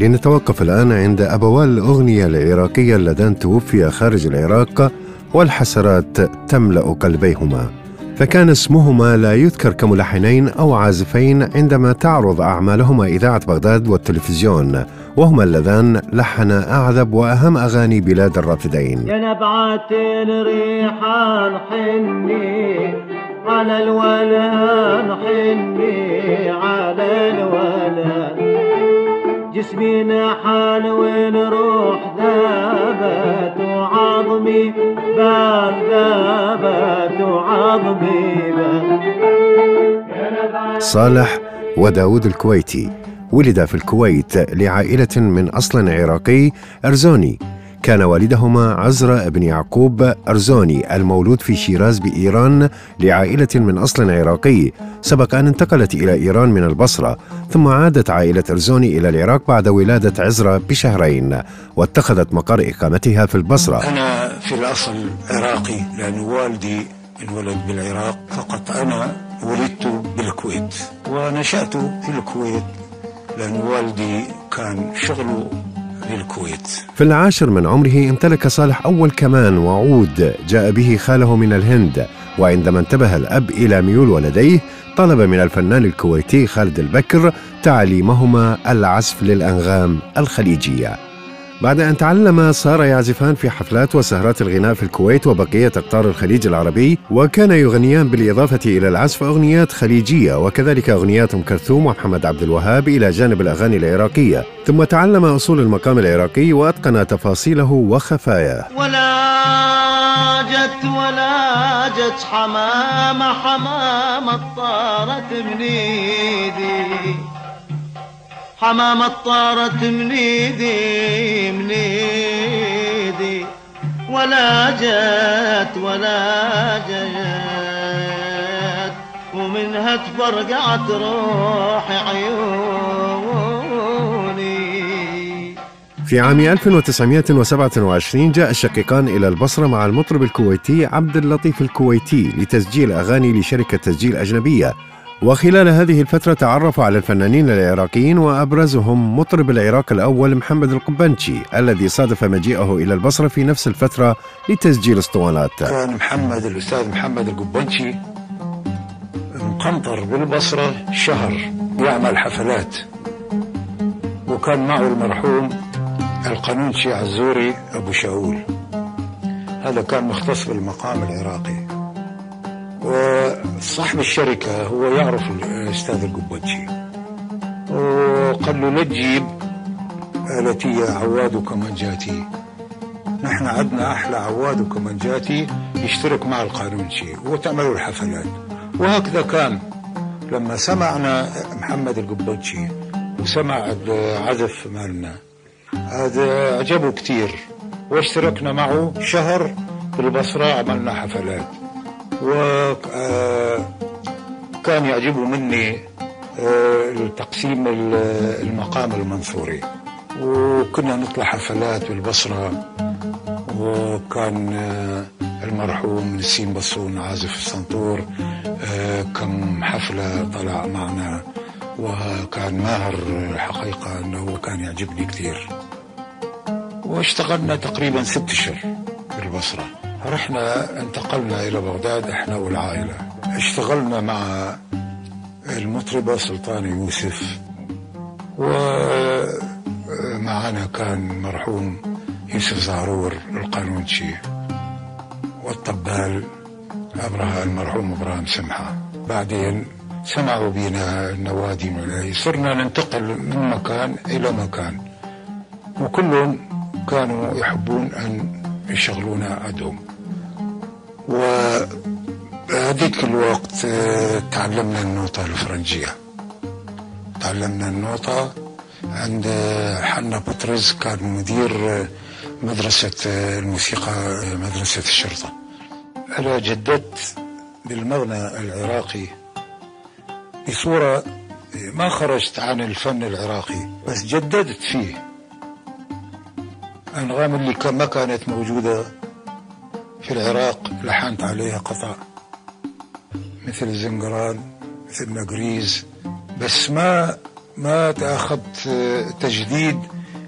لنتوقف الآن عند أبوال الأغنية العراقية اللذان توفيا خارج العراق والحسرات تملأ قلبيهما. فكان اسمهما لا يذكر كملحنين أو عازفين عندما تعرض أعمالهما إذاعة بغداد والتلفزيون وهما اللذان لحنا أعذب وأهم أغاني بلاد الرافدين. يا نبعات ريحان حني على الولان حني على الولان جسمي نحان والروح ذابت وعظمي باب ذابت وعظمي. صالح وداود الكويتي ولد في الكويت لعائلة من أصل عراقي أرزوني. كان والدهما عزرا بن يعقوب أرزوني المولود في شيراز بإيران لعائلة من أصل عراقي سبق أن انتقلت إلى إيران من البصرة ثم عادت عائلة أرزوني إلى العراق بعد ولادة عزرا بشهرين واتخذت مقر إقامتها في البصرة. أنا في الأصل عراقي لأن والدي انولد بالعراق فقط أنا ولدت بالكويت ونشأت في الكويت لأن والدي كان شغله للكويت في العاشر من عمره امتلك صالح أول كمان وعود جاء به خاله من الهند وعندما انتبه الأب إلى ميول ولديه طلب من الفنان الكويتي خالد البكر تعليمهما العزف للأنغام الخليجية. بعد أن تعلم صار يعزفان في حفلات وسهرات الغناء في الكويت وبقية أقطار الخليج العربي وكان يغنيان بالإضافة إلى العزف أغنيات خليجية وكذلك أغنيات أم كلثوم ومحمد عبد الوهاب إلى جانب الأغاني العراقية. ثم تعلم أصول المقام العراقي وأتقن تفاصيله وخفاياه. ولا جت ولا جت حمامة حمامة طارت من إيدي. حمامة طارت من ايدي من ايدي ولا جت ولا جت. ومنها تفرقعت روحي عيوني. في عام 1927 جاء الشقيقان إلى البصرة مع المطرب الكويتي عبد اللطيف الكويتي لتسجيل أغاني لشركة تسجيل أجنبية. وخلال هذه الفترة تعرف على الفنانين العراقيين وأبرزهم مطرب العراق الأول محمد القبنشي الذي صادف مجيئه إلى البصرة في نفس الفترة لتسجيل اسطوانات. كان محمد الأستاذ محمد القبنشي مقنطر بالبصرة شهر يعمل حفلات وكان معه المرحوم القانونشي عزوري أبو شاول. هذا كان مختص بالمقام العراقي. وصاحب الشركة هو يعرف الأستاذ القبتشي وقال له لا تجيب آلتية عواد وكمانجاتي نحن عندنا أحلى عواد وكمانجاتي يشترك مع القانونشي وتعملوا الحفلات. وهكذا كان. لما سمعنا محمد القبتشي وسمع العزف مالنا هذا عجبه كثير. واشتركنا معه شهر في البصرة عملنا حفلات. وكان يعجبه مني تقسيم المقام المنصوري. وكنا نطلع حفلات بالبصرة وكان المرحوم نسيم بصون عازف السنطور كم حفلة طلع معنا. وكان ماهر الحقيقة أنه كان يعجبني كثير. واشتغلنا تقريبا ست أشهر في البصرة رحنا انتقلنا إلى بغداد إحنا والعائلة. اشتغلنا مع المطربة سلطان يوسف ومعنا كان مرحوم يوسف زعرور القانونشي والطبال أبرها المرحوم إبراهيم سمحة. بعدين سمعوا بنا النوادي صرنا ننتقل من مكان إلى مكان وكلهم كانوا يحبون أن يشغلونا عندهم وهذيك الوقت تعلمنا النوطة الفرنجية. تعلمنا النوطة عند حنا بطرز كان مدير مدرسة الموسيقى مدرسة الشرطة. أنا جددت بالمغنى العراقي بصورة ما خرجت عن الفن العراقي بس جددت فيه. أنغام اللي ما كانت موجودة. في العراق لحنت عليها قطع مثل زنجران مثل نقريز بس ما ما تأخذت تجديد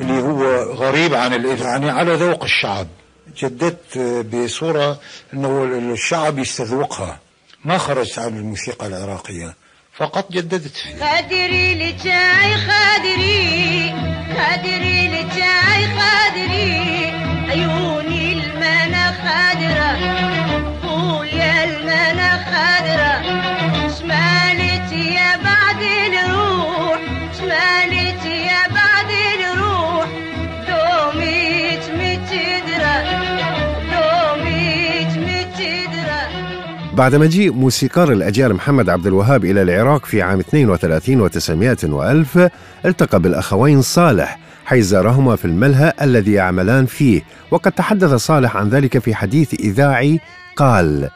اللي هو غريب عن يعني على ذوق الشعب. جددت بصورة أنه الشعب يستذوقها ما خرجت عن الموسيقى العراقية فقط جددت فيه خادري لجاي بعد مجيء موسيقار الأجيال محمد عبد الوهاب إلى العراق في عام 32 و900 وألف التقى بالأخوين صالح حيث زارهما في الملهى الذي يعملان فيه وقد تحدث صالح عن ذلك في حديث إذاعي قال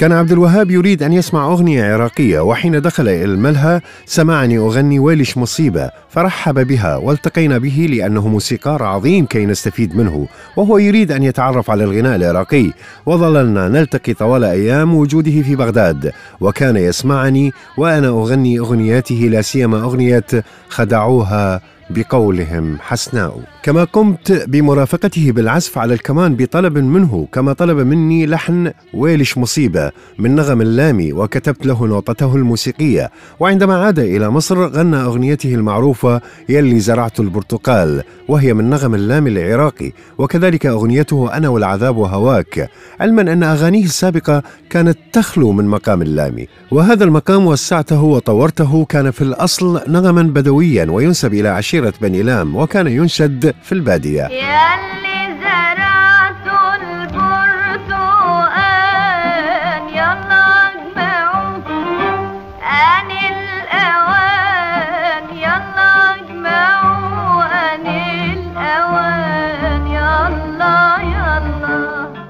كان عبد الوهاب يريد أن يسمع أغنية عراقية وحين دخل إلى الملهى سمعني أغني ويلش مصيبة فرحب بها والتقينا به لأنه موسيقار عظيم كي نستفيد منه وهو يريد أن يتعرف على الغناء العراقي. وظللنا نلتقي طوال أيام وجوده في بغداد وكان يسمعني وأنا أغني أغنياته لا سيما أغنية خدعوها بقولهم حسناء. كما قمت بمرافقته بالعزف على الكمان بطلب منه كما طلب مني لحن ويلش مصيبة من نغم اللامي وكتبت له نوطته الموسيقية. وعندما عاد إلى مصر غنى أغنيته المعروفة يلي زرعت البرتقال وهي من نغم اللامي العراقي. وكذلك أغنيته أنا والعذاب وهواك علما أن أغانيه السابقة كانت تخلو من مقام اللامي وهذا المقام وسعته وطورته كان في الأصل نغما بدويا وينسب إلى عشيرة بني لام وكان ينشد في البادية. ياللي زرعتوا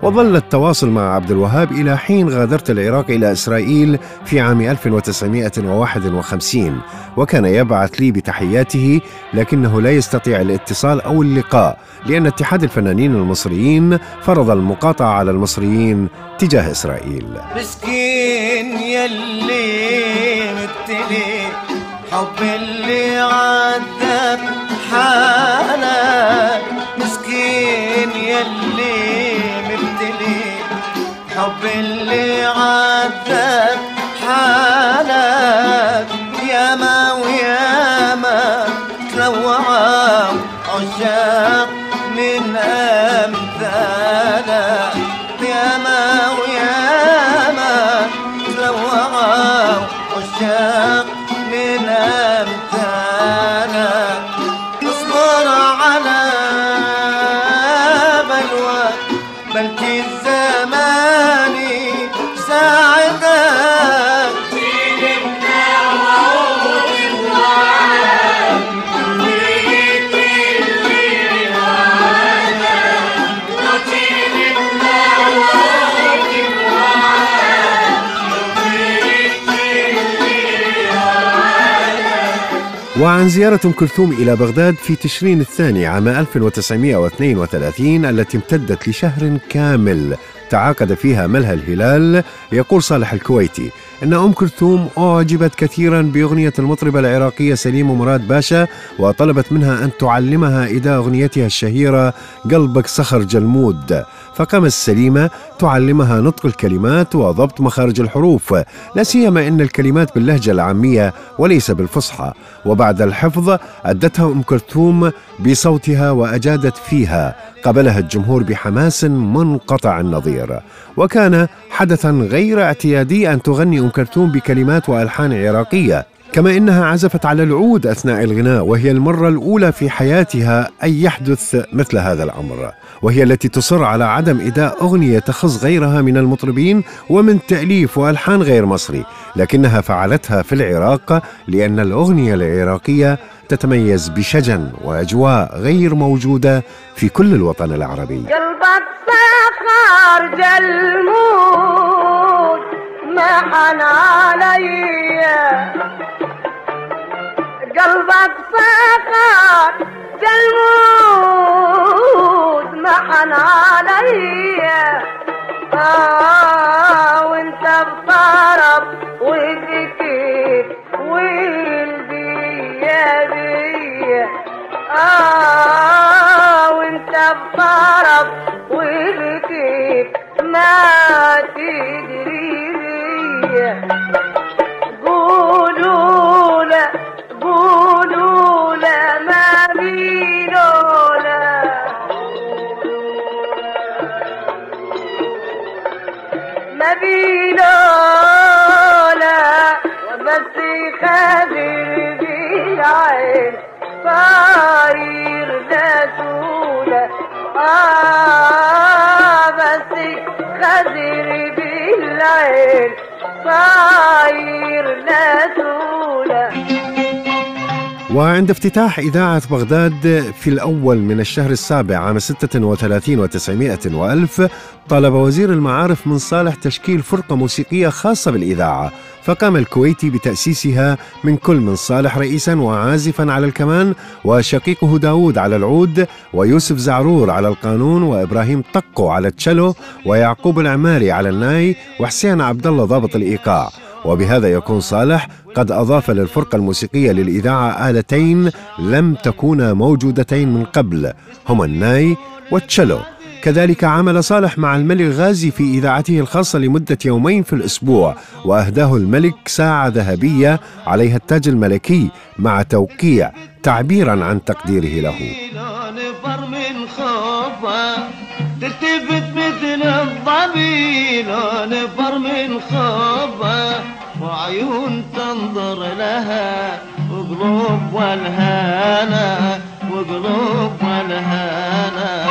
وظل التواصل مع عبد الوهاب إلى حين غادرت العراق إلى إسرائيل في عام 1951 وكان يبعث لي بتحياته لكنه لا يستطيع الاتصال أو اللقاء لأن اتحاد الفنانين المصريين فرض المقاطعة على المصريين تجاه إسرائيل. مسكين يلي حب اللي اللي عذب وعن زيارة أم كلثوم إلى بغداد في تشرين الثاني عام 1932 التي امتدت لشهر كامل. تعاقد فيها ملهى الهلال يقول صالح الكويتي. أن أم كلثوم أعجبت كثيرا بأغنية المطربة العراقية سليم مراد باشا وطلبت منها أن تعلمها إداء أغنيتها الشهيرة قلبك صخر جلمود. فقامت سليمة تعلمها نطق الكلمات وضبط مخارج الحروف. لا سيما أن الكلمات باللهجة العامية وليس بالفصحى. وبعد الحفظ أدتها أم كلثوم بصوتها وأجادت فيها. قبلها الجمهور بحماس منقطع النظير. وكان حدثا غير اعتيادي أن تغني أم كلثوم بكلمات وألحان عراقية كما إنها عزفت على العود أثناء الغناء وهي المرة الأولى في حياتها أن يحدث مثل هذا الأمر وهي التي تصر على عدم إداء أغنية تخص غيرها من المطربين ومن تأليف وألحان غير مصري لكنها فعلتها في العراق لأن الأغنية العراقية تتميز بشجن وأجواء غير موجودة في كل الوطن العربي. قلبك حن علي قلبك سخر جلمود محن علي آه وانت بطرب وذكر ولدي يا آه وانت بطرب وذكر ما تدري. 爷。وعند افتتاح إذاعة بغداد في الأول من الشهر السابع عام 36 و900 وألف طلب وزير المعارف من صالح تشكيل فرقة موسيقية خاصة بالإذاعة فقام الكويتي بتأسيسها من كل من صالح رئيسا وعازفا على الكمان وشقيقه داود على العود ويوسف زعرور على القانون وإبراهيم طقو على التشلو ويعقوب العماري على الناي وحسين عبد الله ضابط الإيقاع. وبهذا يكون صالح قد أضاف للفرقة الموسيقية للإذاعة آلتين لم تكونا موجودتين من قبل هما الناي والتشلو كذلك عمل صالح مع الملك غازي في إذاعته الخاصة لمدة يومين في الأسبوع وأهداه الملك ساعة ذهبية عليها التاج الملكي مع توقيع تعبيرا عن تقديره له. نفر الضبي لو نفر من خوفه وعيون تنظر لها وقلوب والهانا وقلوب والهانا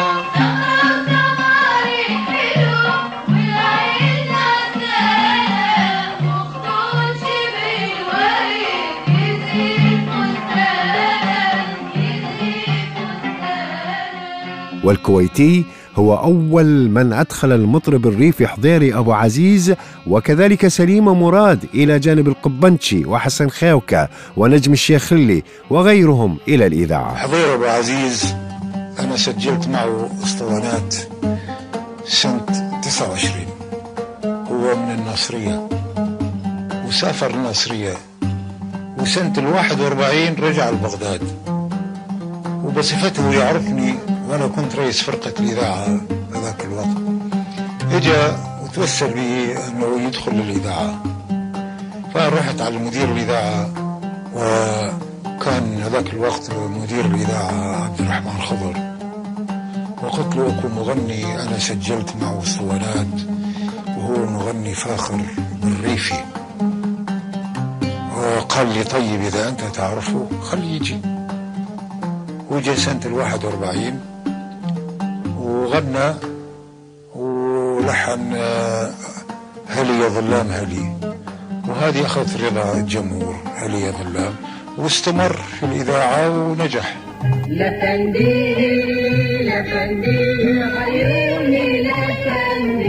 والكويتي هو أول من أدخل المطرب الريفي حضيري أبو عزيز وكذلك سليم مراد إلى جانب القبنشي وحسن خيوكة ونجم الشيخ خلي وغيرهم إلى الإذاعة. حضير أبو عزيز أنا سجلت معه اسطوانات سنة 29 هو من الناصرية وسافر الناصرية وسنة ال 41 رجع لبغداد وبصفته يعرفني وأنا كنت رئيس فرقة الإذاعة هذاك الوقت. إجا وتوسل بي أنه يدخل للإذاعة. فرحت على مدير الإذاعة وكان هذاك الوقت مدير الإذاعة عبد الرحمن خضر. وقلت له أكو مغني أنا سجلت معه اسطوانات وهو مغني فاخر بالريفي. وقال لي طيب إذا أنت تعرفه خليه يجي. وجا سنة الواحد وأربعين. وغنى ولحن آه، هلي يا ظلام هلي. وهذه أخذت رضا الجمهور هلي يا ظلام. واستمر في الإذاعة ونجح. لفندي لفندي لفندي لفندي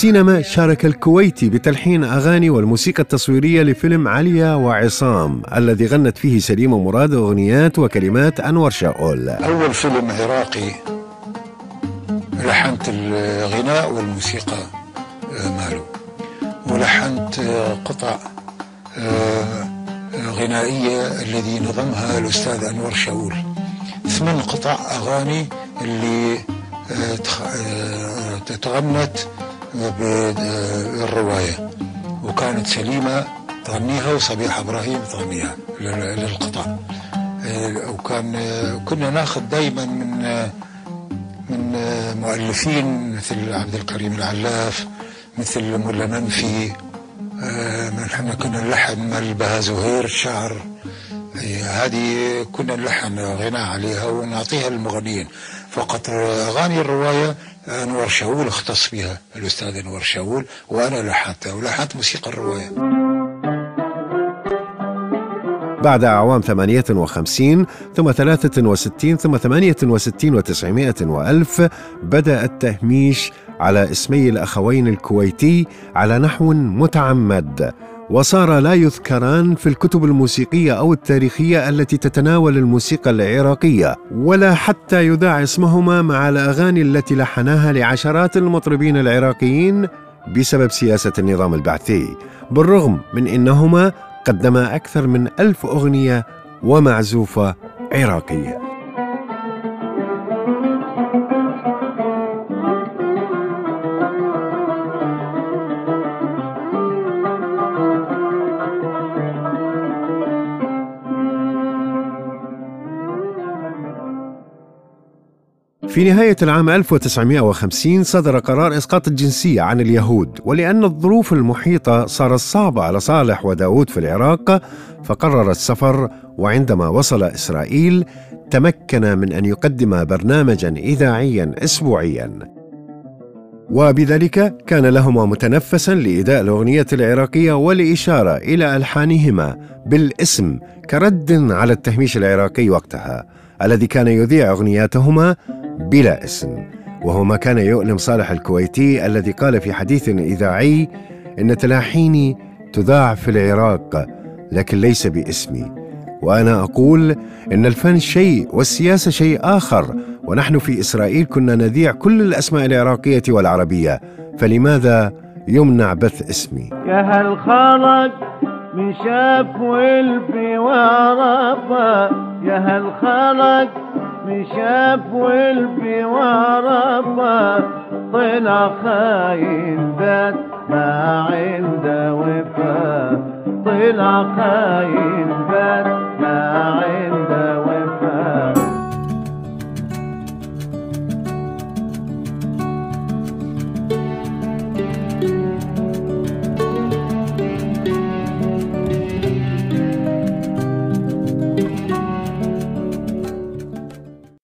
السينما شارك الكويتي بتلحين أغاني والموسيقى التصويرية لفيلم عليا وعصام الذي غنت فيه سليمة مراد أغنيات وكلمات أنور شاؤول. أول فيلم عراقي لحنت الغناء والموسيقى آه، ماله. ولحنت آه، قطع آه، غنائية الذي نظمها الأستاذ أنور شاول ثمان قطع أغاني اللي تتغنت بالرواية. وكانت سليمة تغنيها وصبيحة إبراهيم تغنيها لل- للقطع. آه، وكان كنا ناخذ دائما من من مؤلفين مثل عبد الكريم العلاف مثل ملا منفي آه، من إحنا كنا نلحن مال بها زهير شعر آه، هذه كنا نلحن غناء عليها ونعطيها للمغنيين. فقط أغاني الرواية انور شاول اختص بها الأستاذ انور شاول وأنا لحنتها ولحنت موسيقى الرواية. بعد أعوام 58 ثم 63 ثم 68 و900 وألف بدأ التهميش على اسمي الأخوين الكويتي على نحو متعمد. وصار لا يذكران في الكتب الموسيقية أو التاريخية التي تتناول الموسيقى العراقية ولا حتى يذاع اسمهما مع الأغاني التي لحناها لعشرات المطربين العراقيين بسبب سياسة النظام البعثي. بالرغم من أنهما قدما أكثر من ألف أغنية ومعزوفة عراقية. في نهاية العام 1950 صدر قرار إسقاط الجنسية عن اليهود ولأن الظروف المحيطة صارت صعبة على صالح وداود في العراق فقرر السفر وعندما وصل إسرائيل تمكن من أن يقدم برنامجا إذاعيا أسبوعيا. وبذلك كان لهما متنفسا لإداء الأغنية العراقية والإشارة إلى ألحانهما بالاسم كرد على التهميش العراقي وقتها. الذي كان يذيع أغنياتهما بلا اسم وهو ما كان يؤلم صالح الكويتي الذي قال في حديث إذاعي إن تلاحيني تذاع في العراق لكن ليس باسمي. وأنا أقول إن الفن شيء والسياسة شيء آخر ونحن في إسرائيل كنا نذيع كل الأسماء العراقية والعربية. فلماذا يمنع بث اسمي؟ يا هل خلق من شاف والبي وعرفه يا هل خلق؟ من شاف والبي وعرفه طلع خاين بات ما عنده وفا طلع خاين بات